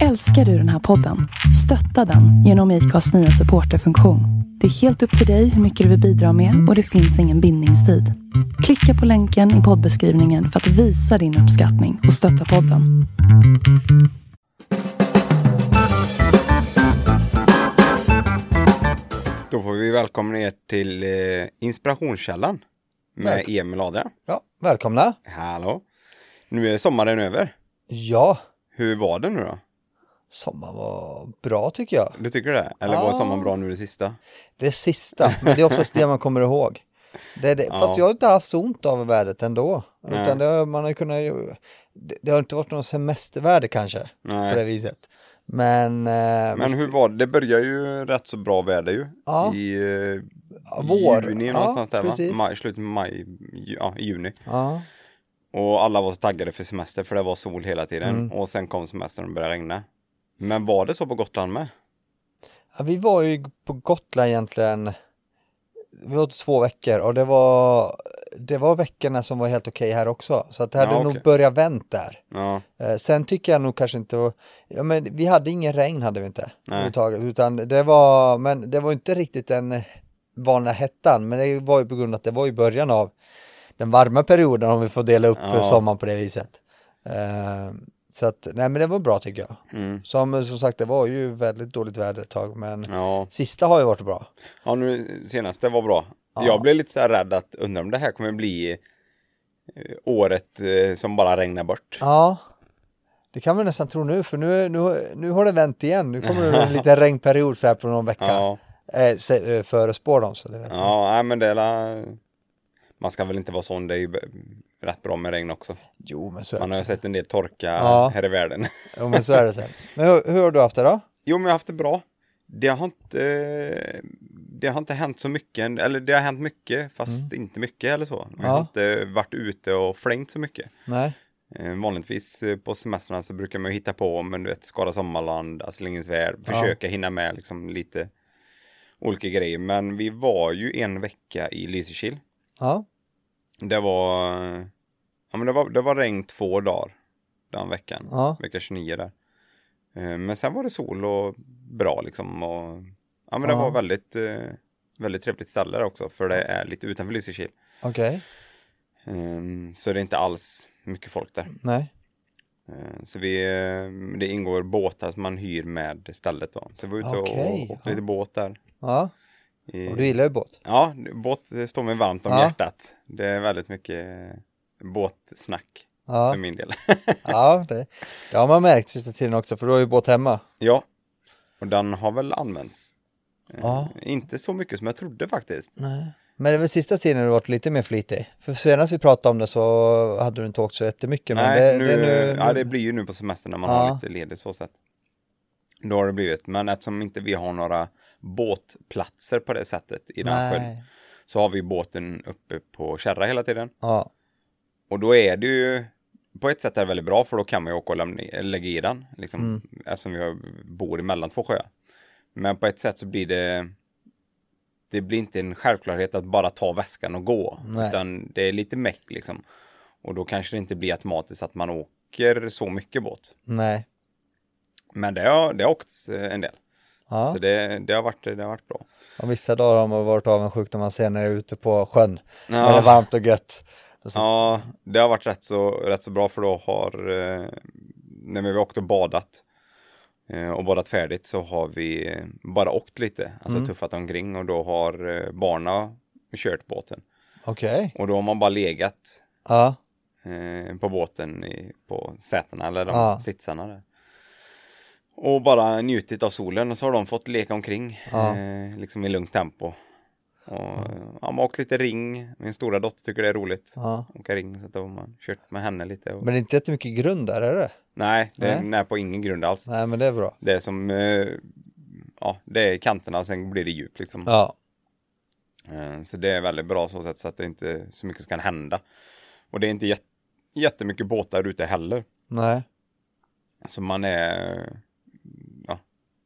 Älskar du den här podden? Stötta den genom IKAs nya supporterfunktion. Det är helt upp till dig hur mycket du vill bidra med och det finns ingen bindningstid. Klicka på länken i poddbeskrivningen för att visa din uppskattning och stötta podden. Då får vi välkomna er till eh, Inspirationskällan med Välkom- Emil Adrian. Ja, välkomna. Hallå! Nu är sommaren över. Ja, Hur var det nu då? Sommaren var bra tycker jag. Du tycker det? Eller var Ja. sommaren bra nu det sista? Det sista, men det är oftast det man kommer ihåg. Det det. Ja. Fast jag har inte haft så ont av vädret ändå. Nej. Utan det, har- man har kunnat, det, det har inte varit någon semestervärde kanske på det Nej. viset. Men, eh, Men hur var det? Det börjar ju rätt så bra väder ju. Ja. I eh, Ja, vår. juni Ja, någonstans där precis. va? Maj, slutet av maj, ja, i juni. ja, Och alla var så taggade för semester för det var sol hela tiden. Mm. Och sen kom semestern och började regna. Men var det så på Gotland med? Ja, vi var ju på Gotland egentligen, vi var två veckor och det var, det var veckorna som var helt okej här också. Så att det hade Ja, nog börjat vänt där. Ja, Eh, sen tycker jag nog kanske inte, ja men vi hade ingen regn hade vi inte Nej. överhuvudtaget, utan det var, men det var inte riktigt den vanliga hettan, men det var ju på grund av att det var i början av den varma perioden om vi får dela upp Ja. sommaren på det viset. Så att, nej men det var bra tycker jag. mm. Som, som sagt, det var ju väldigt dåligt väder ett tag, men ja. sista har ju varit bra. Ja, nu senast det var bra. Ja. Jag blev lite så här rädd att undra om det här kommer bli eh, året eh, som bara regnar bort. Ja, det kan man nästan tro nu, för nu, nu, nu har det vänt igen. Nu kommer det en liten regnperiod så här på någon vecka. Ja, Eh, se- eh, förespår de så det vet jag. ja nej, men det är la... Man ska väl inte vara sån, det är ju rätt bra med regn också. Jo, men så är Man har ju sett en del torka Ja. här i världen. Jo, men så är det sen. Men hur, hur har du haft det då? Jo, men jag har haft det bra. Det har inte, det har inte hänt så mycket, eller det har hänt mycket, fast inte mycket eller så. Jag har Mm. Ja. inte varit ute och flängt så mycket. Nej. Eh, vanligtvis eh, på semestrarna så brukar man ju hitta på, men du vet, Skara Sommarland, Astlingesvärd, Ja. försöka försöka hinna med liksom lite olika grejer. Men vi var ju en vecka i Lysekil. Ja. Det var, ja men det var, det var regn två dagar den veckan, Ja. vecka 29 där. Eh, Men sen var det sol och bra liksom och ja men det Ja. var väldigt, eh, väldigt trevligt ställe där också för det är lite utanför Lysekil. Okej. Ehm, Så det är inte alls mycket folk där. Nej. Eh, Så vi, eh, det ingår båtar som man hyr med stället då. Så vi var ute Okej, och åkte ja. lite båt där. Ja. Och du gillar ju båt. Ja, båt står mig varmt om Ja. hjärtat. Det är väldigt mycket båtsnack för Ja. min del. Ja, det, det har man märkt sista tiden också, för du har ju båt hemma. ja, och den har väl använts. Eh, Ja. Inte så mycket som jag trodde faktiskt. Nej. Men det är väl sista tiden du varit lite mer flitig. För senast vi pratade om det så hade du inte åkt så jättemycket. Men Nej, det, nu, det, är nu, ja, det blir ju nu på semestern när man Ja. har lite ledigt så sätt. Då har det blivit, men eftersom inte vi har några båtplatser på det sättet i den sjön Nej. så har vi båten uppe på kärra hela tiden. Ja. Och då är det ju på ett sätt är det väldigt bra för då kan man ju åka och lämna, lägga i den liksom, Mm. eftersom vi bor emellan två sjöar. Men på ett sätt så blir det det blir inte en självklarhet att bara ta väskan och gå Nej. utan det är lite meck liksom. Och då kanske det inte blir automatiskt att man åker så mycket båt. Nej. Men det har, det har åkts eh, en del. Ja. Så det, det, har varit, det har varit bra. Och vissa dagar har man varit avundsjuk när man ser när det är ute på sjön. Ja. När det är varmt och gött. Så- Ja, det har varit rätt så, rätt så bra för då har, eh, när vi har åkt och badat eh, och badat färdigt så har vi bara åkt lite, alltså Mm. tuffat omkring och då har barna kört båten. Okej. Och då har man bara legat Ja. på båten i, på sätena eller de Ja. sitsarna där. Och bara njutit av solen och så har de fått leka omkring Ja. eh, liksom i lugnt tempo. Och, ja, man har åkt lite ring, min stora dotter tycker det är roligt. ja. Åka ring, så att då har man kört med henne lite. Och... Men det är inte jättemycket grund där, är det? Nej, det är Nej. på ingen grund alls. Nej, men det är bra. Det är som, eh, ja, det är kanterna, sen blir det djup liksom. Ja. Eh, Så det är väldigt bra så sätt så att det inte så mycket kan hända. Och det är inte jät- jättemycket båtar ute heller. Nej. Så man är, ja,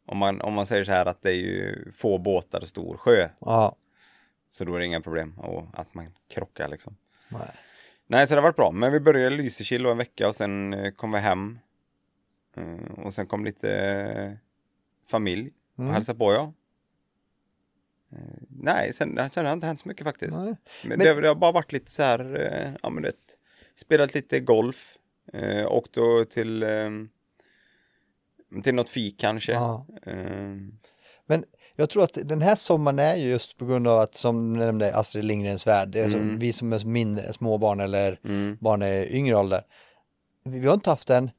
om man, om man säger så här att det är ju få båtar och stor sjö. Ja. Så då är det inga problem och att man krockar liksom. Nej. Nej, så det har varit bra. Men vi började i Lysekil en vecka och sen eh, kom vi hem. Eh, och sen kom lite eh, familj och Mm. hälsade på ja. Eh, nej, sen, sen har det inte hänt så mycket faktiskt. Nej. Men, Men- Det, det har bara varit lite så här, ja men det, spelat lite golf, eh, åkt då till, eh, till något fik kanske. Ja. Eh, Men jag tror att den här sommaren är ju just på grund av att som du nämnde Astrid Lindgrens värld, det är som Mm. vi som är mindre, småbarn eller mm, barn i yngre ålder. Vi, vi har inte haft den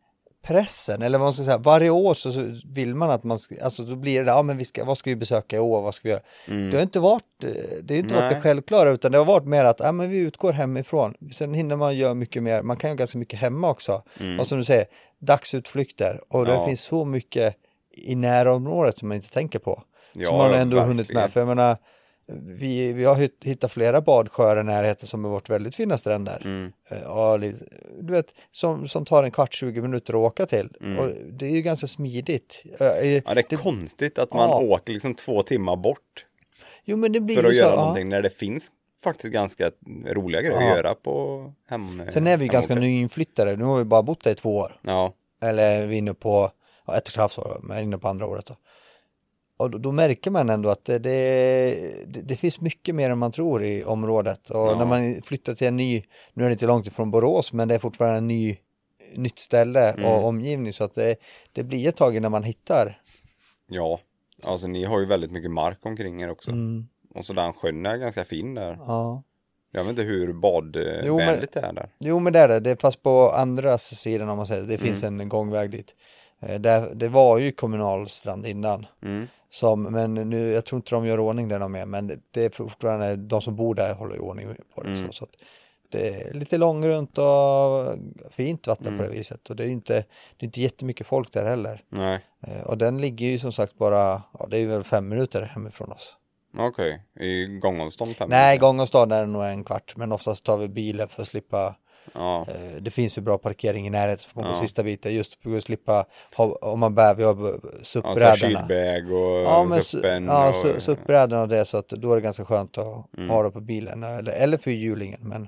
pressen, eller vad man ska säga, varje år så, så vill man att man ska, alltså då blir det, ja men vi ska, vad ska vi besöka i år, vad ska vi göra? mm. Det har inte varit, eh, det har inte varit det Nej. självklara utan det har varit mer att, ja men vi utgår hemifrån. Sen hinner man göra mycket mer, man kan göra ganska mycket hemma också. Mm. Och som du säger, dagsutflykter och det Ja. finns så mycket i närområdet som man inte tänker på. Ja, som man ändå hunnit verkligen. med. För jag menar, vi, vi har hitt- hittat flera badsjöar i närheten som har varit väldigt fina stränder. Mm, Eh, Ja, du vet, som, som tar en kvart, 20 minuter att åka till. Mm. Och det är ju ganska smidigt. Eh, ja, det är konstigt att man Ja. åker liksom två timmar bort Jo, men det blir för att så. göra ja. någonting när det finns faktiskt ganska roliga grejer Ja. att göra på hem. Sen är vi ganska nyinflyttade. Nu har vi bara bott där i två år. Ja, Eller vi är inne på, ja, ett och ett halvt år, men inne på andra året då. Och då, då märker man ändå att det, det, det, finns mycket mer än man tror i området. Och Ja. när man flyttar till en ny, nu är det inte långt ifrån Borås, men det är fortfarande en ny, nytt ställe Mm. och omgivning. Så att det, det blir ett tag innan man hittar. ja. Alltså ni har ju väldigt mycket mark omkring er också. Mm, Och så den sjön är ganska fin där. ja. Jag vet inte hur badvänligt det är där. Jo men det är det, det är fast på andra sidan om man säger, det finns en gångväg dit. Eh, Det, det var ju kommunal strand innan. Mm. Som, men nu, jag tror inte de gör ordning där de är, men det- är fortfarande de som bor där håller i ordning på det. Mm. Så, så det är lite långrunt och fint vatten Mm. på det viset. Och det är inte, det är inte jättemycket folk där heller. Nej, Eh, Och den ligger ju som sagt bara, ja det är väl fem minuter hemifrån oss. okej. I gångavstånd fem Nej, minuter. gångavstånd är det nog en kvart, men oftast tar vi bilen för att slippa Ja, Eh, Det finns ju bra parkering i närheten för man går Ja. sista biten just för att slippa ha, om man bär, vi har alltså SUP-brädorna. kylbäg och Ja, men su- suppen. ja, och... su- SUP-brädorna och det så att då är det ganska skönt att Mm. ha det på bilen eller, eller för hjulingen. Men,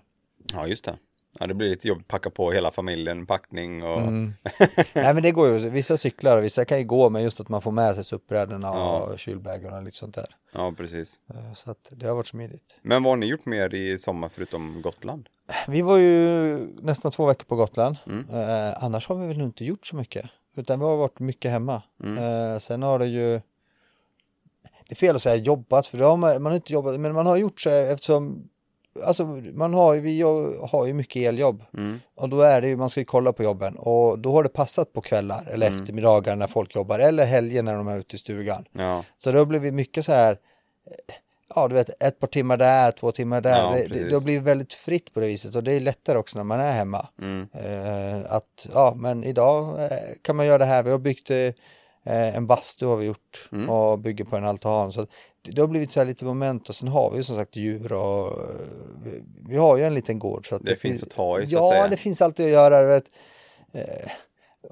ja, just det. Ja, det blir lite jobb att packa på hela familjen, packning och... mm. Nej men det går ju, vissa cyklar och vissa kan ju gå men just att man får med sig SUP-brädorna Ja. och kylbägarna och lite sånt där. Ja, precis. Eh, Så att det har varit smidigt. Men vad har ni gjort mer i sommar förutom Gotland? Vi var ju nästan två veckor på Gotland. Mm. Eh, annars har vi väl inte gjort så mycket. Utan vi har varit mycket hemma. Mm. Eh, sen har det ju Det är fel att säga jobbat för det har man, man har inte jobbat men man har gjort så eftersom Alltså man har ju, vi har ju mycket eljobb Mm. och då är det ju, man ska ju kolla på jobben och då har det passat på kvällar eller Mm. eftermiddagar när folk jobbar eller helger när de är ute i stugan. Ja, Så det har blivit mycket så här, eh, ja du vet ett par timmar där, två timmar där. Ja, det, det, det blivit väldigt fritt på det viset och det är lättare också när man är hemma. mm. Eh, att ja, men idag eh, kan man göra det här. Vi har byggt eh, en bastu har vi gjort Mm. och bygger på en altan. Så det, det har blivit så här lite moment och sen har vi ju som sagt djur och eh, vi, vi har ju en liten gård. Så att Det finns att ta i, så Ja, det finns alltid att göra. Vet, eh,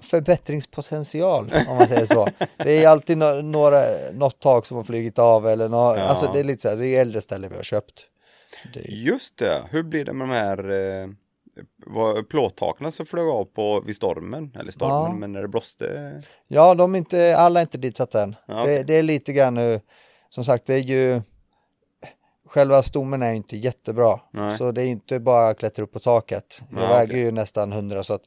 förbättringspotential om man säger så. Det är alltid no några, något tak som har flugit av eller nå, Ja. alltså det är lite så här, det är äldre ställen vi har köpt. Det, Just det, hur blir det med de här eh, plåttaken som flög av på vid stormen? Eller stormen, Ja. men när det blåste? Ja, de är inte, alla är inte ditsatt än. Ja, okej. det, det är lite grann nu, som sagt, det är ju Själva stommen är inte jättebra, Nej. så det är inte bara att klättra upp på taket. Jag Ja, väger okej. ju nästan 100 så att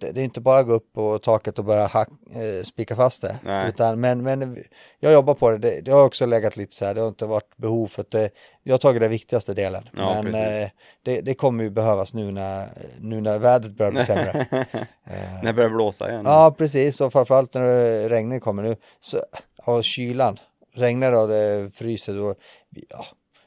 det, det är inte bara att gå upp på taket och börja hack, eh, spika fast det. Nej. Utan, men, men jag jobbar på det. det, det har också legat lite så här, det har inte varit behov för att det, jag har tagit den viktigaste delen. Ja, men eh, det, det kommer ju behövas nu när, nu när vädret börjar bli sämre. Eh, när det börjar blåsa igen? Ja, precis. Och framförallt när regnet kommer nu. Så, och kylan. Regnar och det fryser. Då, ja,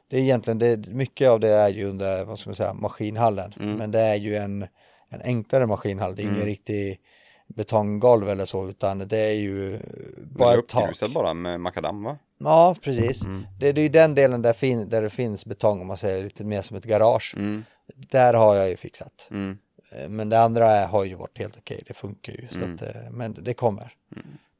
det är egentligen, det, mycket av det är ju under, vad ska man säga, maskinhallen. Mm. Men det är ju en, en enklare maskinhall. Det är ingen Mm. riktig betonggolv eller så, utan det är ju bara det är ett tak. uppgrusat bara med makadam va? Ja, precis. Mm. Det, det är ju den delen där, fin, där det finns betong, om man säger lite mer som ett garage. Mm. Där har jag ju fixat. Mm. Eh, Men det andra är, har ju varit helt okej, det funkar ju. Mm. att, eh, men det kommer.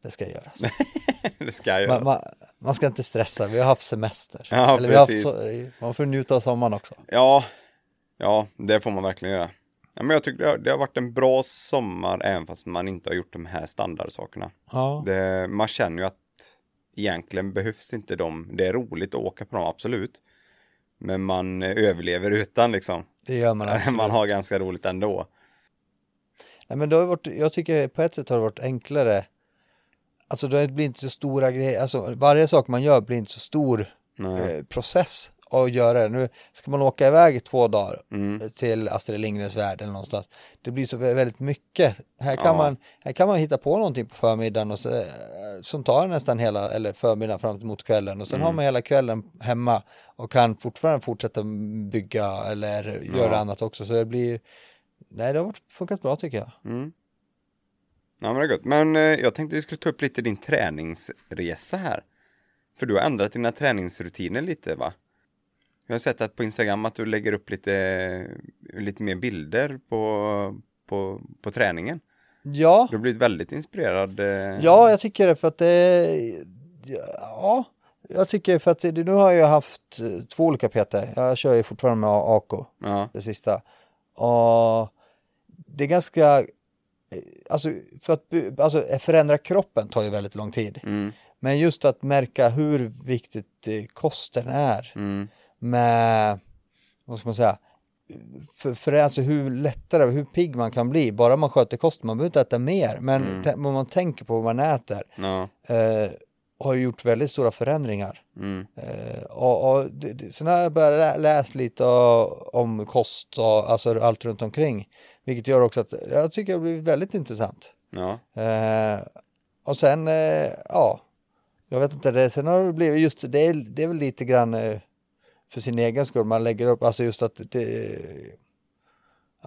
Det ska göras. det ska jag göra. Man, man, man ska inte stressa, vi har haft semester. Ja, Eller vi har haft precis. man får njuta av sommaren också. Ja, ja, det får man verkligen göra. Ja, men jag tycker det har, det har varit en bra sommar även fast man inte har gjort de här standardsakerna. Ja. Det, man känner ju att egentligen behövs inte de. Det är roligt att åka på dem, absolut. Men man överlever utan liksom. Det gör man absolut. Man har ganska roligt ändå. Nej, men det har varit, jag tycker på ett sätt har det varit enklare. Alltså det blir inte så stora grejer, alltså varje sak man gör blir inte så stor eh, process att göra det. Nu ska man åka iväg i två dagar Mm. till Astrid Lindgrens värld eller någonstans. Det blir så vä- väldigt mycket. Här kan, Ja. man, här kan man hitta på någonting på förmiddagen och så, eh, som tar nästan hela, eller förmiddagen fram mot kvällen och sen Mm. har man hela kvällen hemma och kan fortfarande fortsätta bygga eller göra Ja. annat också. Så det blir, nej det har funkat bra tycker jag. Mm. Ja men det är gott. Men eh, jag tänkte vi skulle ta upp lite din träningsresa här. För du har ändrat dina träningsrutiner lite va? Jag har sett att på Instagram att du lägger upp lite, lite mer bilder på, på, på träningen. Ja, Du har blivit väldigt inspirerad. eh, Ja, jag tycker det för att det, ja, jag tycker för att det, nu har jag haft eh, två olika PT. Jag kör ju fortfarande med AK, Ja, det sista. Och det är ganska, alltså för att alltså, förändra kroppen tar ju väldigt lång tid. mm, Men just att märka hur viktigt eh, kosten är mm, med, vad ska man säga, för, för alltså hur lättare, hur pigg man kan bli, bara man sköter kosten, man behöver inte äta mer, men Mm. om man tänker på vad man äter, ja, eh, har gjort väldigt stora förändringar. mm, Eh, och, och sen har jag börjat lä, läsa lite och, om kost och alltså allt runt omkring, vilket gör också att jag tycker det har blivit väldigt intressant. ja, Eh, och sen, eh, ja, jag vet inte, det, sen har det blivit just, det är, det är väl lite grann eh, för sin egen skull man lägger upp, alltså just att det,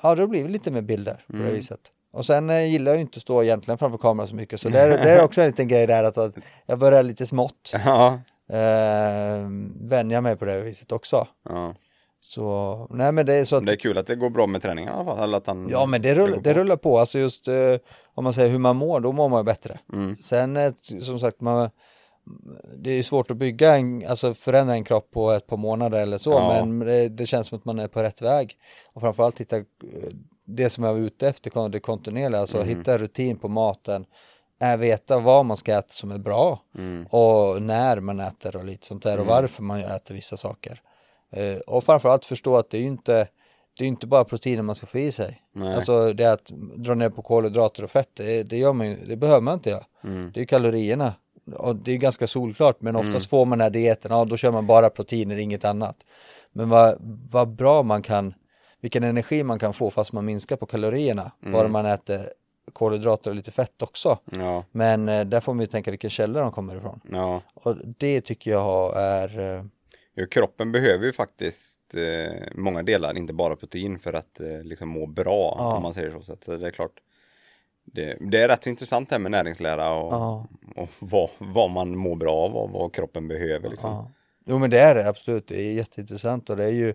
ja det har blivit lite mer bilder på det Mm. viset. Och sen eh, gillar jag ju inte att stå egentligen framför kameran så mycket, så det är, det är också en liten grej där att, att jag börjar lite smått ja, eh, vänja mig på det viset också. ja. Så, nej men det är så att Det är kul att det går bra med träningen i alla fall. Eller att han, Ja men det rullar, går det på. rullar på, alltså just eh, om man säger hur man mår, då mår man ju bättre. Mm. Sen eh, som sagt, man, det är svårt att bygga en, alltså förändra en kropp på ett par månader eller så, Ja. men det, det känns som att man är på rätt väg. Och framförallt hitta eh, det som jag var ute efter, det kontinuerliga, alltså Mm. hitta rutin på maten, äh, veta vad man ska äta som är bra Mm. och när man äter och lite sånt där och varför man äter vissa saker. Eh, och framförallt förstå att det är ju inte det är inte bara proteiner man ska få i sig. Nej. Alltså det att dra ner på kolhydrater och fett, det, det, gör man ju, det behöver man inte göra. Mm. Det är ju kalorierna. Och det är ganska solklart, men oftast får man den här dieten, ja då kör man bara proteiner, inget annat. Men vad, vad bra man kan, vilken energi man kan få fast man minskar på kalorierna, bara man äter kolhydrater och lite fett också. Ja, Men eh, där får man ju tänka vilken källa de kommer ifrån. ja. Och det tycker jag är, eh, Jo, kroppen behöver ju faktiskt eh, många delar, inte bara protein för att eh, liksom må bra Ja. om man säger så. Så eh, det är klart. Det, det är rätt intressant det här med näringslära och, ja, och vad, vad man mår bra av och vad kroppen behöver. Liksom. ja. Jo men det är det absolut, det är jätteintressant och det är ju,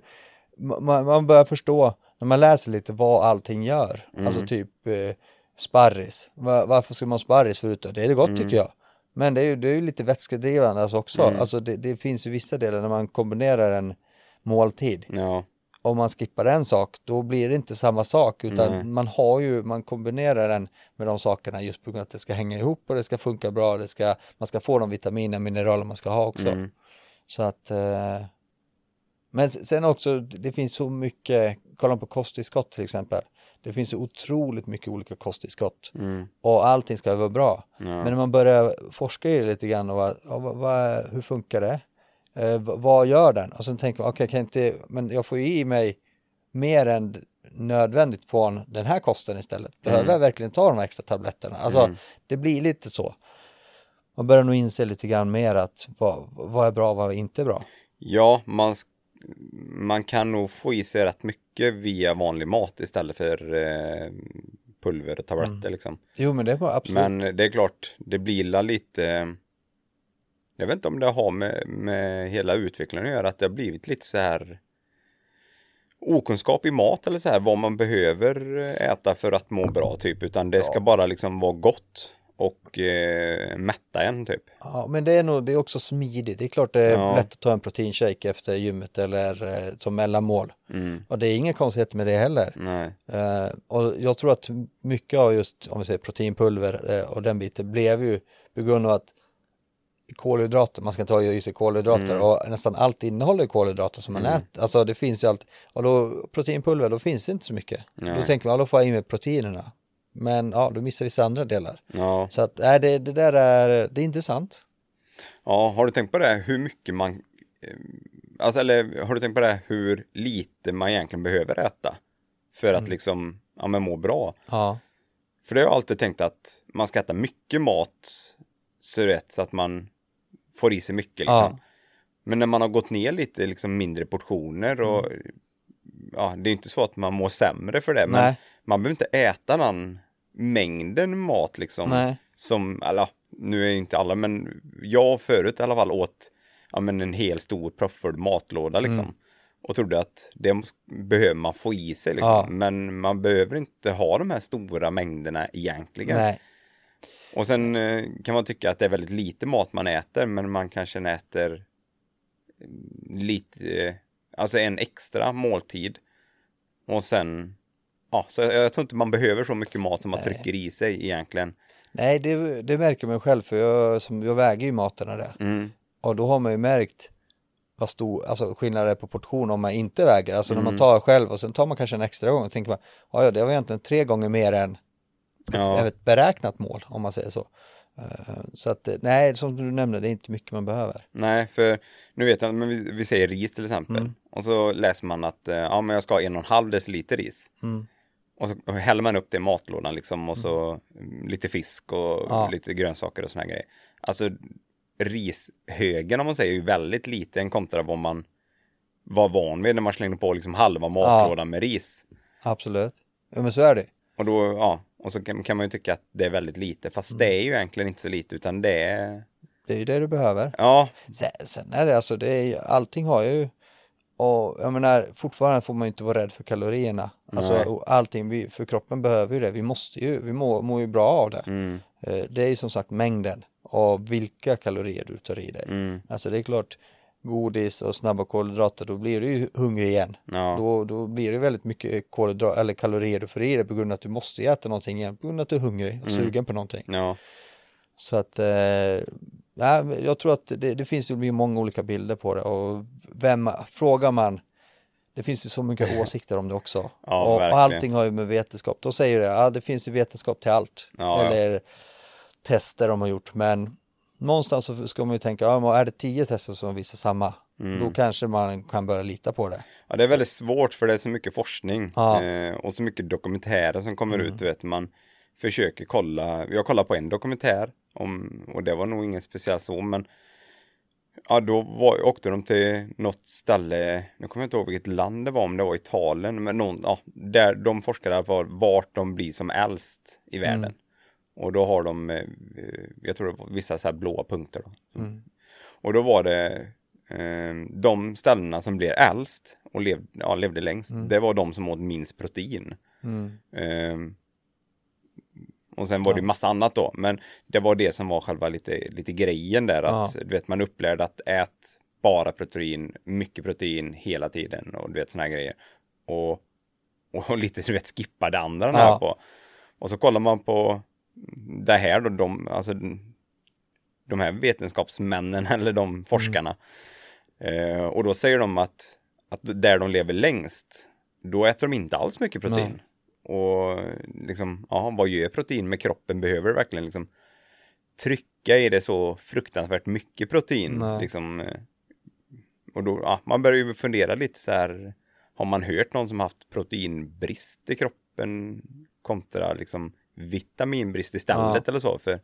man, man börjar förstå, när man läser lite vad allting gör, alltså typ eh, sparris, Va, varför ska man sparris förut då? Det är gott tycker jag. Men det är ju, det är ju lite vätskedrivande alltså också, alltså det, det finns ju vissa delar när man kombinerar en måltid Ja, om man skippar en sak, då blir det inte samma sak, utan Nej. man har ju, man kombinerar den med de sakerna just på grund av att det ska hänga ihop och det ska funka bra, det ska, man ska få de vitaminer och mineraler man ska ha också. Mm. Så att, eh, men sen också, det finns så mycket, kolla på kosttillskott till exempel. Det finns så otroligt mycket olika kosttillskott mm, och allting ska vara bra. ja, Men när man börjar forska i det lite grann och vad, vad, vad, hur funkar det? Eh, vad gör den? Och sen tänker man, okej, kan jag inte, men jag får ju i mig mer än nödvändigt från den här kosten istället. Behöver jag verkligen ta de här extra tabletterna? Alltså, Mm. det blir lite så. Man börjar nog inse lite grann mer att vad, vad är bra, vad är inte bra. ja man, man kan nog få i sig rätt mycket via vanlig mat istället för eh, pulver och tabletter liksom. Jo, men det var absolut. Men det är klart, det blir lite Jag vet inte om det har med, med hela utvecklingen att göra, att det har blivit lite så här okunskap i mat eller så här, vad man behöver äta för att må bra typ, utan det ska bara liksom vara gott. Och eh, mätta en typ. Ja, men det är nog, det är också smidigt. Det är klart det är Ja. lätt att ta en proteinshake efter gymmet eller eh, som mellanmål. Och det är inga konstigheter med det heller. Nej. Eh, och jag tror att mycket av just, om vi säger proteinpulver eh, och den biten blev ju på grund av att kolhydrater, man ska ta i sig kolhydrater Mm. och nästan allt innehåller kolhydrater som man äter. Alltså det finns ju allt, och då proteinpulver, då finns det inte så mycket. Då Nej. tänker man, ja, då får jag i mig proteinerna. Men ja, då missar vissa andra delar. Ja. Så att, nej, det, det där är, det är intressant. ja, har du tänkt på det hur mycket man, eh, alltså eller har du tänkt på det hur lite man egentligen behöver äta för att liksom, ja men må bra. Ja. För det har jag alltid tänkt att man ska äta mycket mat så, rätt, så att man får i sig mycket liksom. Ja. Men när man har gått ner lite liksom mindre portioner och ja, det är inte så att man mår sämre för det, men Nej. Man behöver inte äta den mängden mat liksom. Nej. Som, eller nu är inte alla, men jag förut i alla fall åt ja, men en hel stor proppfull matlåda liksom. Mm. Och trodde att det behöver man få i sig liksom. Ja. Men man behöver inte ha de här stora mängderna egentligen. Nej. Och sen eh, kan man tycka att det är väldigt lite mat man äter, men man kanske äter mm, lite, alltså en extra måltid. Och sen, ja, så jag, jag tror inte man behöver så mycket mat som man trycker i sig egentligen. Nej, det, det märker man själv för jag, som, jag väger ju maten och det. Mm, Och då har man ju märkt vad stor, alltså skillnad det är på portion om man inte väger. Alltså när man Mm. tar själv och sen tar man kanske en extra gång och tänker man, ja ja, det var egentligen tre gånger mer än ja, ett beräknat mål om man säger så. Eh, Så att eh, nej, som du nämnde, det är inte mycket man behöver. nej, för nu vet jag, men vi, vi säger ris till exempel. Mm. Och så läser man att, eh, ja men jag ska ha en och en halv deciliter ris. Mm. Och så häller man upp det i matlådan liksom och så mm, lite fisk och Ja. lite grönsaker och såna här grejer. Alltså rishögen om man säger är ju väldigt liten kontra vad man var van vid när man slängde på liksom halva matlådan med ris. Absolut. Ja men så är det. Och då, ja, och så kan, kan man ju tycka att det är väldigt lite, fast det är ju egentligen inte så lite utan det är, Det är ju det du behöver. ja, Sen, sen är det alltså, det är, allting har ju, och jag menar fortfarande får man inte vara rädd för kalorierna. Alltså Nej. allting, vi, för kroppen behöver ju det, vi måste ju, vi mår, mår ju bra av det. mm, Eh, Det är ju som sagt mängden och vilka kalorier du tar i dig. mm, Alltså det är klart, godis och snabba kolhydrater, då blir du ju hungrig igen. ja, Då, då blir det väldigt mycket kolhydrater eller kalorier du får i dig på grund av att du måste äta någonting igen, på grund av att du är hungrig och Mm. sugen på någonting. ja, Så att, eh, ja, jag tror att det, det finns ju många olika bilder på det och vem, frågar man, det finns ju så mycket åsikter om det också. Ja, och, och verkligen. allting har ju med vetenskap, de säger det, ja det finns ju vetenskap till allt. Ja, ja. Eller tester de har gjort, men någonstans så ska man ju tänka, ja, är det tio tester som visar samma, Mm. då kanske man kan börja lita på det. Ja, det är väldigt svårt för det är så mycket forskning Ja. eh, och så mycket dokumentärer som kommer ut, du vet, man försöker kolla, jag kollade på en dokumentär om, och det var nog ingen speciell så, men ja, då var, åkte de till något ställe, nu kommer jag inte ihåg vilket land det var, om det var Italien, men någon, ja, där de forskade på vart de blir som äldst i världen. Och då har de, eh, jag tror det var vissa så här blåa punkter då. Och då var det eh, de ställena som blev äldst och lev, ja, levde längst, det var de som åt minst protein. Eh, och sen var det ju massa annat då, men det var det som var själva lite, lite grejen där, att du vet, man upplärde att ät bara protein, mycket protein hela tiden och du vet såna här grejer. Och, och lite, du vet, skippa det andra Ja. här på. Och så kollar man på det här då, de, alltså de här vetenskapsmännen eller de forskarna. Eh, och då säger de att, att där de lever längst, då äter de inte alls mycket protein. Och liksom, ja, vad gör protein med kroppen? Behöver det verkligen liksom trycka i det så fruktansvärt mycket protein? Nej. Liksom, eh, och då, ja, man börjar ju fundera lite så här, har man hört någon som haft proteinbrist i kroppen kontra liksom vitaminbrist istället eller så? För,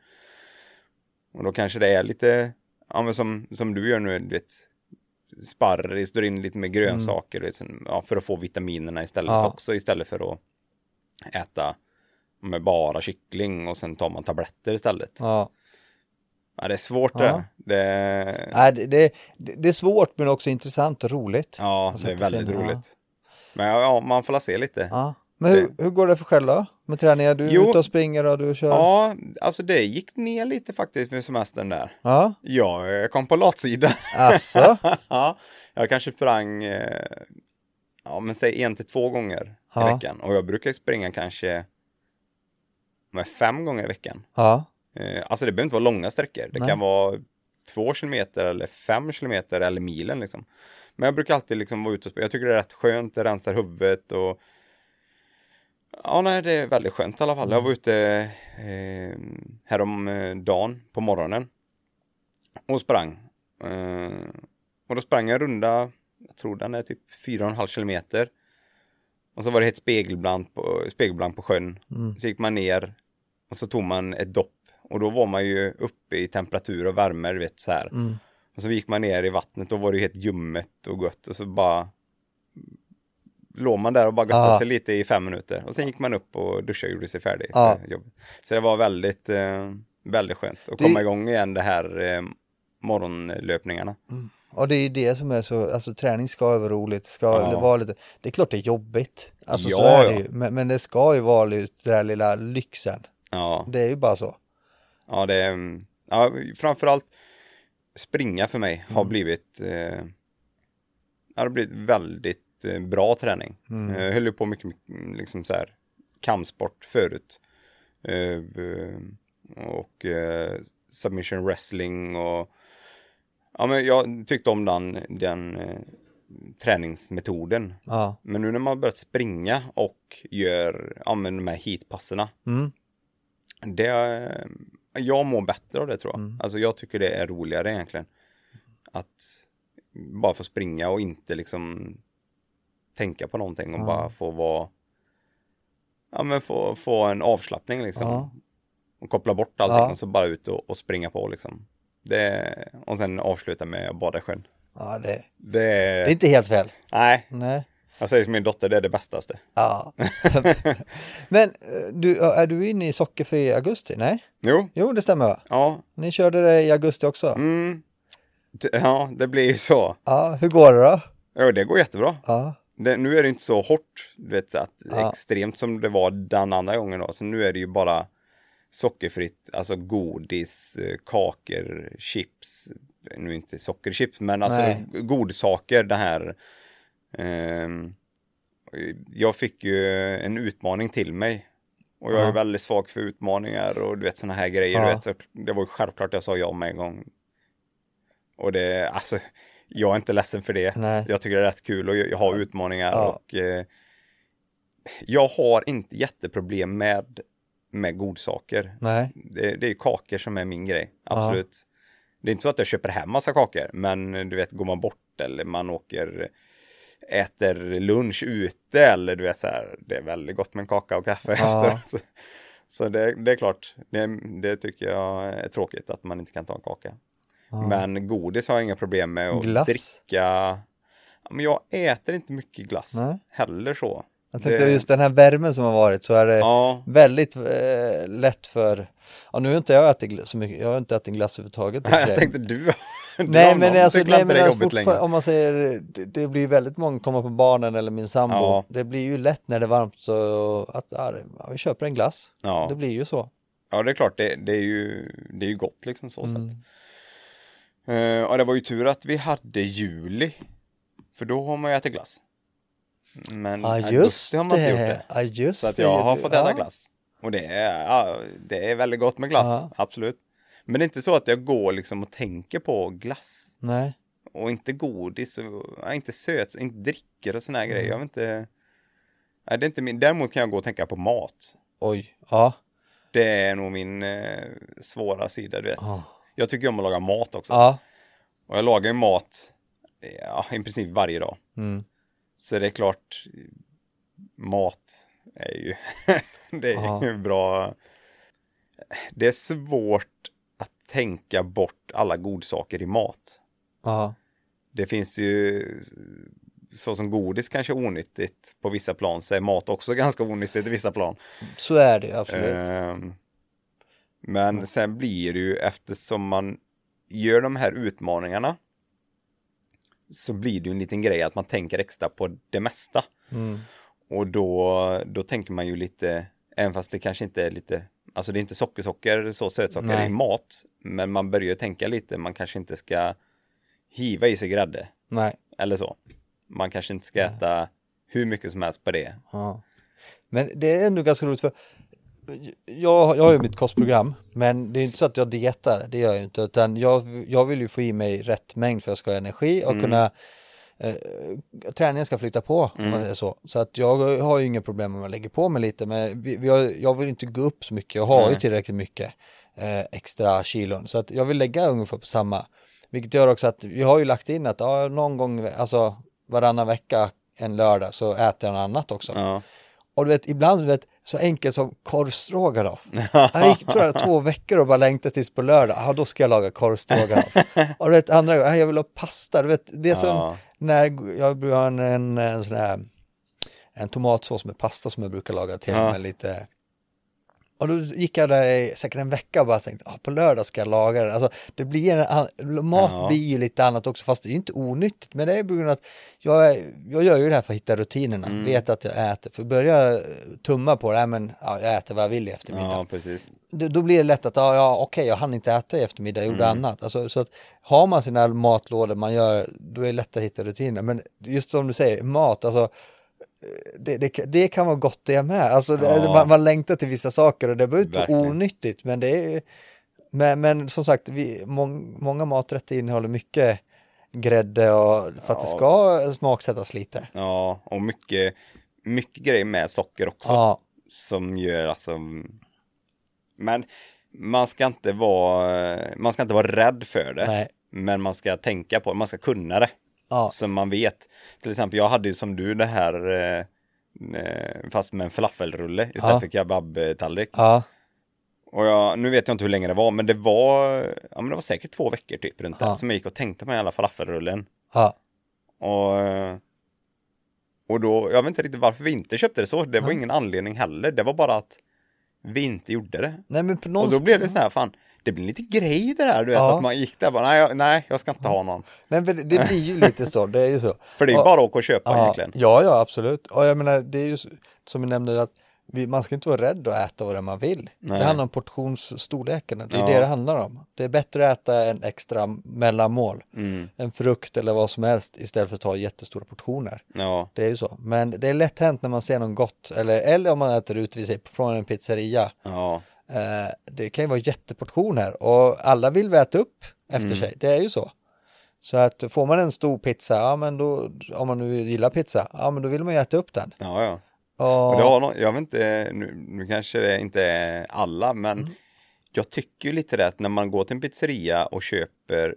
och då kanske det är lite, ja men som, som du gör nu, du vet, sparris, drar in lite med grönsaker du vet, som- ja, för att få vitaminerna istället Ja. också, istället för att äta med bara kyckling och sen tar man tabletter istället. Ja, Ja. det är svårt Ja. det. det. Nej, det, det, det är svårt men också intressant och roligt. Ja, det är väldigt i. roligt. Men ja, ja, man får se lite. Ja. Men hur, hur går det för själv då? med träningar? Du är Jo. ute och springer och du kör? Ja, alltså det gick ner lite faktiskt för semestern där. Ja, Ja, jag kom på latsida. Asså? ja, jag kanske sprang, eh, ja men säg en till två gånger i Ja. veckan. Och jag brukar springa kanske med fem gånger i veckan. Ja, Eh, alltså det behöver inte vara långa sträckor. Det Nej. kan vara två kilometer eller fem kilometer eller milen liksom. Men jag brukar alltid liksom vara ute och springa. Jag tycker det är rätt skönt, det rensar huvudet och Ja, nej, det är väldigt skönt i alla fall. Jag var ute eh, häromdagen på morgonen och sprang. Eh, och då sprang jag runda, jag tror den är typ 4,5 kilometer. Och så var det helt spegelblankt på, spegelblankt på sjön. Mm. Så gick man ner och så tog man ett dopp. Och då var man ju uppe i temperatur och värme, du vet så här. Mm. Och så gick man ner i vattnet, då var det ju helt ljummet och gött. Och så bara låg man där och bara göttade Ja. sig lite i fem minuter. Och sen gick man upp och duschade och gjorde sig färdig jobbet. Så det var väldigt, eh, väldigt skönt att Det- komma igång igen det här eh, morgonlöpningarna. Och det är ju det som är så, alltså träning ska vara roligt, ska Ja. vara lite, det är klart det är jobbigt, alltså så Ja, är det ju, men, men det ska ju vara lite den här lilla lyxen, Ja, det är ju bara så. ja det är, ja, framförallt springa för mig Mm. har blivit, eh, har blivit väldigt eh, bra träning. Mm. Eh, Jag höll ju på mycket, mycket liksom så här kampsport förut. Eh, och eh, submission wrestling och ja men jag tyckte om den, den eh, träningsmetoden. Ja, Men nu när man har börjat springa och gör, ja men de här heatpasserna. mm. Det, jag mår bättre av det tror jag. Mm. Alltså jag tycker det är roligare egentligen. Att bara få springa och inte liksom tänka på någonting och Ja. bara få vara Ja men få, få en avslappning liksom. Ja. Och koppla bort allting och så bara ut och, och springa på liksom. Det, och sen avsluta med att bada i sjön. ja det, Det, det är inte helt fel. nej, Nej. jag säger som min dotter, det är det bästaste. Ja. men eh, du, är du inne i sockerfri augusti? Nej? Jo, Jo, det stämmer va? ja, Ni körde det i augusti också? mm, ja, det blir ju så. Ja, hur går det då? Ja, det går jättebra. Ja, Det, nu är det inte så hårt, du vet, att Ja. extremt som det var den andra gången då. Så nu är det ju bara sockerfritt, alltså godis, eh, kakor, chips. Nu inte sockerchips, men alltså Nej. godsaker, det här. Ehm, jag fick ju en utmaning till mig. Och jag är Ja. väldigt svag för utmaningar och du vet sådana här grejer. Ja. Du vet, så det var ju självklart jag sa ja med en gång. Och det, alltså, jag är inte ledsen för det. Nej. Jag tycker det är rätt kul och jag, jag har utmaningar Ja. och eh, jag har inte jätteproblem med, med godsaker. nej. Det, det är ju kakor som är min grej, absolut. Det är inte så att jag köper hem massa kakor, men du vet, går man bort eller man åker, äter lunch ute eller du vet så här, det är väldigt gott med en kaka och kaffe Ja. efter. Så det, det är klart, det, det tycker jag är tråkigt att man inte kan ta en kaka. Ja. Men godis har jag inga problem med att Glass? dricka. Ja, Men jag äter inte mycket glass Nej. heller så. Jag tänkte Det- just den här värmen som har varit så är det Ja, väldigt eh, lätt för, ja nu har inte jag ätit så mycket, jag har inte ätit glass överhuvudtaget. jag tänkte du, du Nej har men alltså, nej, men alltså om man säger, det, det blir väldigt många komma på barnen eller min sambo. Ja. Det blir ju lätt när det är varmt så att ja, ja, vi köper en glass. Ja. Det blir ju så. Ja, det är klart, det, det, är, ju, det är ju gott liksom så Mm. sett. Uh, och det var ju tur att vi hade juli. För då har man ju ätit glass. Men Ja augusti just har man inte gjort det. det. Ja just Så att det. jag har fått äta Ja. glass. Och det är, ja, det är väldigt gott med glass, absolut. Men det är inte så att jag går liksom och tänker på glass. Nej. Och inte godis och inte söt, inte dricker och såna här grejer. Jag vet inte. Nej, det är inte min. Däremot kan jag gå och tänka på mat. Oj. Ja. Det är nog min eh, svåra sida, du vet. Ja. Jag tycker om att laga mat också. Och jag lagar ju mat ja, i princip varje dag. Mm. Så det är klart, mat är ju, det är ju bra. Det är svårt att tänka bort alla godsaker i mat. Ja. Det finns ju, så som godis kanske är onyttigt på vissa plan, så är mat också ganska onyttigt i vissa plan. Så är det absolut. Ehm, Men sen blir det ju eftersom man gör de här utmaningarna så blir det ju en liten grej att man tänker extra på det mesta. Mm. Och då, då tänker man ju lite Även fast det kanske inte är lite, alltså det är inte sockersocker, så sötsocker Nej. i mat. Men man börjar ju tänka lite, man kanske inte ska hiva i sig grädde. Nej. Eller så. Man kanske inte ska äta hur mycket som helst på det. Ja. Men det är ändå ganska roligt för jag, jag har ju mitt kostprogram men det är inte så att jag dietar, det gör jag inte utan jag, jag vill ju få i mig rätt mängd för att jag ska ha energi och kunna eh, träningen ska flytta på om man säger så. Så att jag har ju inga problem om jag lägger på mig lite men vi, vi har, jag vill inte gå upp så mycket, jag har ju Nej. tillräckligt mycket eh, extra kilon så att jag vill lägga ungefär på samma. Vilket gör också att vi har ju lagt in att ja, någon gång, alltså varannan vecka en lördag så äter jag något annat också. Ja. Och du vet, ibland du vet, så enkelt som korvstroganoff. Jag gick tror jag, två veckor och bara längtade tills på lördag, ja då ska jag laga korvstroganoff. och du vet, andra gånger, "Ja, jag vill ha pasta, du vet, det är som Ja. när jag brukar ha en, en, en sån här, en tomatsås med pasta som jag brukar laga till Ja. med lite och då gick jag där i säkert en vecka och bara tänkte, ah, på lördag ska jag laga det. Alltså, det blir en, mat Ja. blir ju lite annat också, fast det är ju inte onyttigt. Men det är på grund av att jag, jag gör ju det här för att hitta rutinerna, Mm. vet att jag äter. För börjar jag tumma på det, nej, men ja, jag äter vad jag vill i eftermiddag. ja, precis. Då, då blir det lätt att, ja, ja okej, jag hann inte äta i eftermiddag, jag gjorde Mm. annat. Alltså, så att har man sina matlådor man gör, då är det lättare att hitta rutiner. Men just som du säger, mat, alltså det, det, det kan vara gott det med. Alltså, det, Ja. man, man längtar till vissa saker och det behöver inte vara onyttigt. Men det är men, men som sagt, vi, mång, många maträtter innehåller mycket grädde och för att det ska smaksättas lite. Ja, och mycket, mycket grejer med socker också. Ja, Som gör alltså Men man ska inte vara Man ska inte vara rädd för det nej. Men man ska tänka på det, man ska kunna det Ja, Så man vet Till exempel jag hade ju som du det här eh, eh, Fast med en falafelrulle istället Ja. för kebabtallrik ja, Och jag, nu vet jag inte hur länge det var Men det var Ja men det var säkert två veckor typ runt Ja. där Som jag gick och tänkte på den jävla falafelrullen ja. Och, och då, jag vet inte riktigt varför vi inte köpte det så. Det var Ja. ingen anledning heller. Det var bara att vi inte gjorde det. Nej, men på Och någon då blev det så här, fan, det blir lite grej det där, du vet, Ja. att man gick där bara, nej, jag, nej, jag ska inte ha någon. Nej, men det, det blir ju lite så, det är ju så. För det är ju bara att åka och köpa Ja, egentligen. ja, ja, absolut. Och jag menar, det är ju som vi nämnde att vi, man ska inte vara rädd att äta vad man vill. Nej. Det handlar om portionsstorleken, det är Ja. det det handlar om. Det är bättre att äta en extra mellanmål, Mm, en frukt eller vad som helst istället för att ta jättestora portioner. ja, Det är ju så. Men det är lätt hänt när man ser något gott, eller, eller om man äter ute vid sig från en pizzeria. ja, det kan ju vara jätteportioner och alla vill vi äta upp efter Mm. sig. Det är ju så. Så att får man en stor pizza, ja men då, om man nu gillar pizza, ja men då vill man ju äta upp den. ja, ja. Och, Och det har någon, jag vet inte, nu, nu kanske det inte är alla, men Mm. jag tycker ju lite det att när man går till en pizzeria och köper,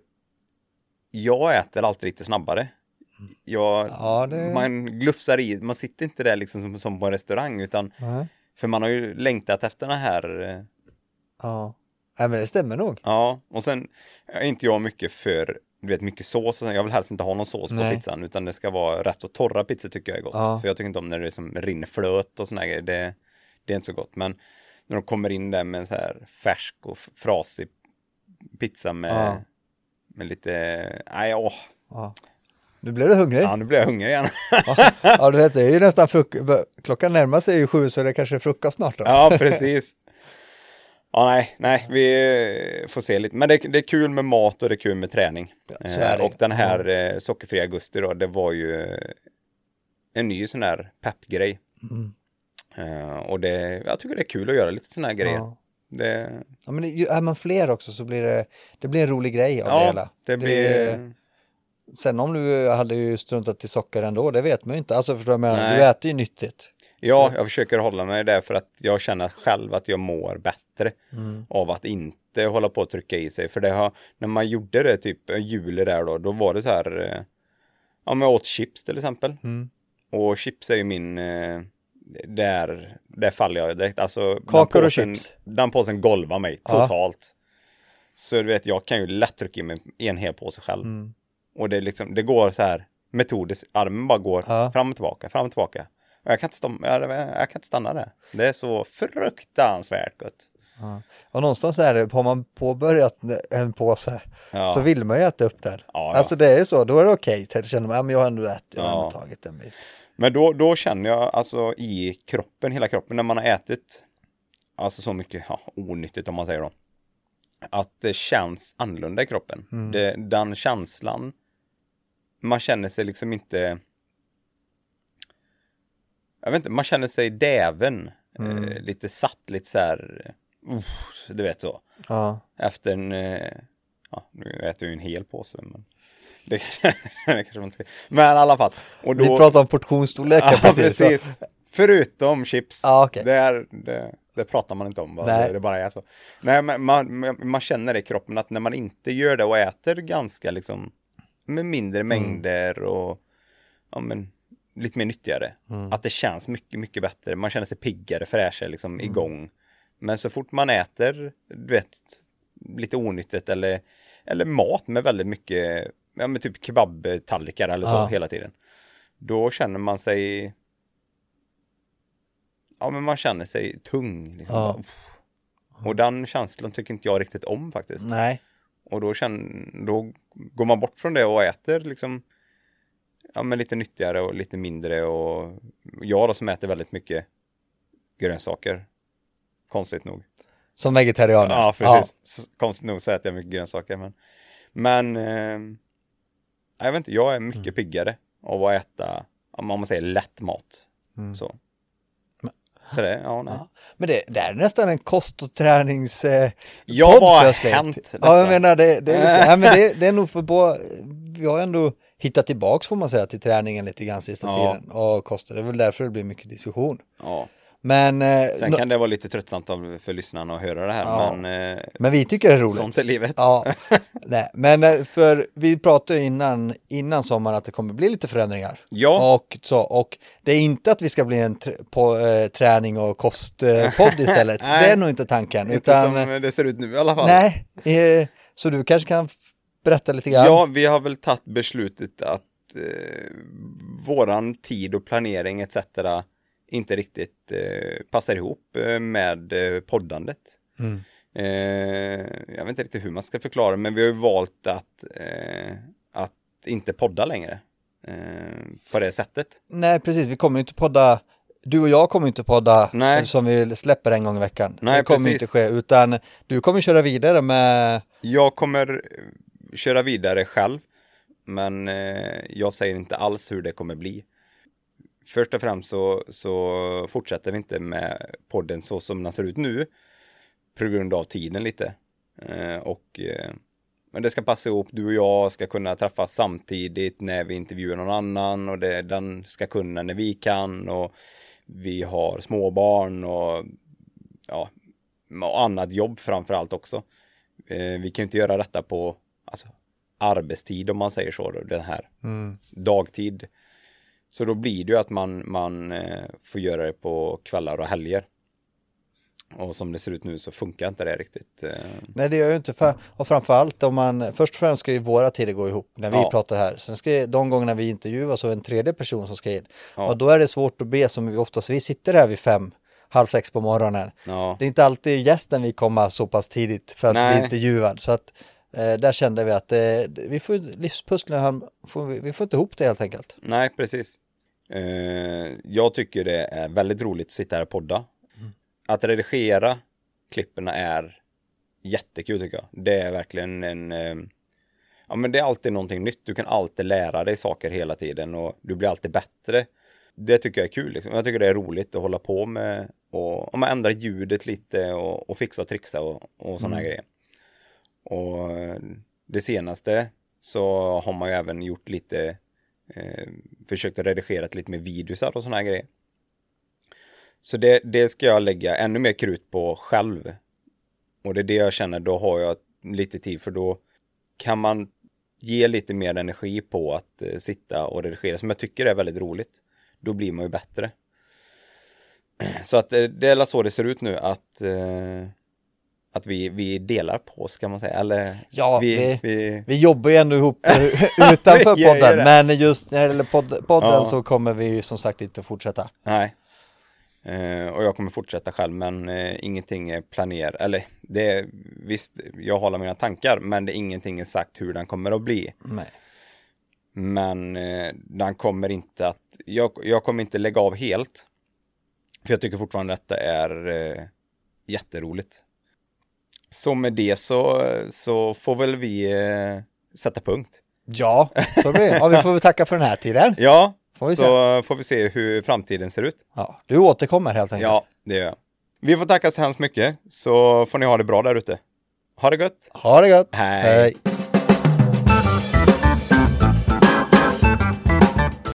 jag äter alltid lite snabbare. Jag, Ja, det- Man glufsar i, man sitter inte där liksom som, som på en restaurang, utan Nej. För man har ju längtat efter den här, eh, Ja. Nej men det stämmer nog. ja, och sen är inte jag mycket för, du vet, mycket sås, och sen, jag vill helst inte ha någon sås på Nej. pizzan, utan det ska vara rätt så torra pizzor tycker jag är gott. Ja. För jag tycker inte om när det liksom rinner flöt och såna här grejer, det, det är inte så gott. Men när de kommer in där med en så här färsk och frasig pizza med, Ja. med lite, nej åh, Ja. Nu blev du hungrig. ja nu blir jag hungrig igen. Ja, du vet det är ju nästan frukost. Klockan närmar sig ju sju så det kanske är frukost snart då. ja, precis. Ja, nej, nej, vi får se lite. Men det, det är kul med mat och det är kul med träning. det. Eh, och den här eh, sockerfria augusti då, det var ju en ny sån här peppgrej. Mm. Eh, och det, jag tycker det är kul att göra lite såna här grejer. Ja. Det, Ja, men är man fler också så blir det, det blir en rolig grej av det ja, hela. det blir... Sen om du hade ju struntat i socker ändå, det vet man ju inte. Alltså förstår du vad jag menar? Du äter ju nyttigt. Ja, jag försöker hålla mig där för att jag känner själv att jag mår bättre Mm. av att inte hålla på att trycka i sig. För det har, när man gjorde det typ juli där då, då var det så här, eh, ja men jag åt chips till exempel. Mm. Och chips är ju min, eh, där, där faller jag direkt. Alltså, Kakor och chips. Den påsen golvar mig Ja. totalt. Så du vet, jag kan ju lätt trycka i mig en hel påse själv. Mm. Och det, liksom, det går så här metodiskt, armen bara går Ja. fram och tillbaka, fram och tillbaka. Och jag kan, inte stanna, jag, jag kan inte stanna där. Det är så fruktansvärt gott. Ja. Och någonstans är det, har man påbörjat en påse Ja. så vill man ju äta upp den. Ja. Alltså det är så, då är det okej. Okay. känner man, ja men jag har ändå ätit, jag har ändå tagit en bit. Men då, då känner jag alltså i kroppen, hela kroppen, när man har ätit alltså så mycket ja, onyttigt om man säger då. Att det känns annorlunda i kroppen. Mm. Det, den känslan, man känner sig liksom inte, jag vet inte, man känner sig däven, Mm. eh, lite satt, lite så här, uh, du vet så. Ja. Efter en, eh, ja, nu äter jag ju en hel påse, men det kanske, det kanske man inte ska. Men i alla fall. Då, Vi pratar om portionsstorlekar Ja, precis. precis. Förutom chips. Ja, okej. det, är, det, det pratar man inte om. va? Nej. Det, bara är så. Nej, men man, man, känner det i kroppen att när man inte gör det och äter ganska liksom med mindre Mm. mängder och ja, men, lite mer nyttigare. Mm. Att det känns mycket, mycket bättre. Man känner sig piggare, fräschare, liksom Mm. igång. Men så fort man äter, du vet, lite onyttigt eller, eller mat med väldigt mycket, ja men typ kebabtallrikar eller så Ja. hela tiden. Då känner man sig, ja men man känner sig tung. Liksom. Ja. Bara. Och den känslan tycker inte jag riktigt om faktiskt. Nej. Och då, känner, då går man bort från det och äter liksom ja, men lite nyttigare och lite mindre och jag då som äter väldigt mycket grönsaker. Konstigt nog. Som vegetarianer. Ja, precis. Så, konstigt nog så äter jag mycket grönsaker. Men, men eh, jag vet inte, jag är mycket piggare av att äta, om man säger lätt mat. Så. Så det, ja, nej. Ja. Men det, det är nästan en kost och tränings... Eh, Ja, vad har hänt? Ja, jag menar det, det, är, lite, ja, men det, det är nog för båda... Vi har ändå hittat tillbaks får man säga till träningen lite grann sista Ja. tiden. Och kosten, det är väl därför det blir mycket diskussion. Ja. Men, eh, Sen kan det vara lite tröttsamt för lyssnarna att höra det här, Ja. men eh, men vi tycker det är roligt. sånt är livet. Ja, nej, men eh, för vi pratade innan, innan sommaren att det kommer bli lite förändringar. Ja. Och, så, och det är inte att vi ska bli en tr- på, eh, träning och kostpodd istället. Nej. det är nog inte tanken. Inte utan, som det ser ut nu i alla fall. nej, eh, så du kanske kan berätta lite grann? Ja, vi har väl tagit beslutet att eh, våran tid och planering etc. inte riktigt eh, passar ihop eh, med eh, poddandet. Mm. Eh, jag vet inte riktigt hur man ska förklara, men vi har ju valt att, eh, att inte podda längre. Eh, på det sättet. Nej, precis. Vi kommer inte podda. Du och jag kommer inte podda Nej. som vi släpper en gång i veckan. Nej, det kommer precis. inte ske, utan du kommer köra vidare med... Jag kommer köra vidare själv, men jag säger inte alls hur det kommer bli. Först och främst så, så fortsätter vi inte med podden så som den ser ut nu, på grund av tiden lite. Eh, och, eh, men det ska passa ihop, du och jag ska kunna träffas samtidigt när vi intervjuar någon annan och det, den ska kunna när vi kan och vi har småbarn och ja, och annat jobb framför allt också. Eh, vi kan ju inte göra detta på alltså, arbetstid om man säger så, då, den här dagtid. Så då blir det ju att man, man eh, får göra det på kvällar och helger. Och som det ser ut nu så funkar inte det riktigt. Eh, Nej, det gör ju inte. För, och framförallt om man, först och främst ska ju våra tider gå ihop när vi Ja. pratar här. Sen ska de gångerna vi intervjuar så är en tredje person som ska in. Ja. Och då är det svårt att be som vi oftast, vi sitter här vid fem, halv sex på morgonen. ja. Det är inte alltid gästen vill komma så pass tidigt för att Nej. bli intervjuad. Så att där kände vi att eh, vi får livspusslet, vi, får inte ihop det helt enkelt. Nej, precis. Eh, jag tycker det är väldigt roligt att sitta här och podda. Att redigera klipperna är jättekul tycker jag. Det är verkligen en... Eh, ja, men det är alltid någonting nytt. Du kan alltid lära dig saker hela tiden och du blir alltid bättre. Det tycker jag är kul. Liksom. Jag tycker det är roligt att hålla på med och om man ändrar ljudet lite och, och fixa och trixa och, och sådana här grejer. Och eh, det senaste så har man ju även gjort lite eh, försökt att redigera lite med videosar och sådana här grejer. Så det, det ska jag lägga ännu mer krut på själv. Och det är det jag känner, då har jag lite tid för då kan man ge lite mer energi på att eh, sitta och redigera som jag tycker är väldigt roligt. Då blir man ju bättre. Så att eh, det är väl så det ser ut nu att eh, att vi, vi delar på oss kan man säga. Eller Ja, vi, vi- vi, Vi jobbar ju ändå ihop utanför podden, men just när det gäller podd, podden Ja. så kommer vi som sagt inte fortsätta. Nej. Eh, och jag kommer fortsätta själv men eh, ingenting är planerat. Eller det är visst, jag håller mina tankar men det är ingenting sagt hur den kommer att bli. Nej. Men eh, den kommer inte att, jag, jag kommer inte lägga av helt. För jag tycker fortfarande att detta är eh, jätteroligt. Så med det så, så får väl vi eh, sätta punkt. Ja, så blir det. Ja, vi får väl tacka för den här tiden. Ja, Får så får vi se hur framtiden ser ut. Ja, du återkommer helt enkelt. Ja, det gör jag. Vi får tacka så hemskt mycket, så får ni ha det bra där ute. Ha det gött! Ha det gött. Hej. Hej.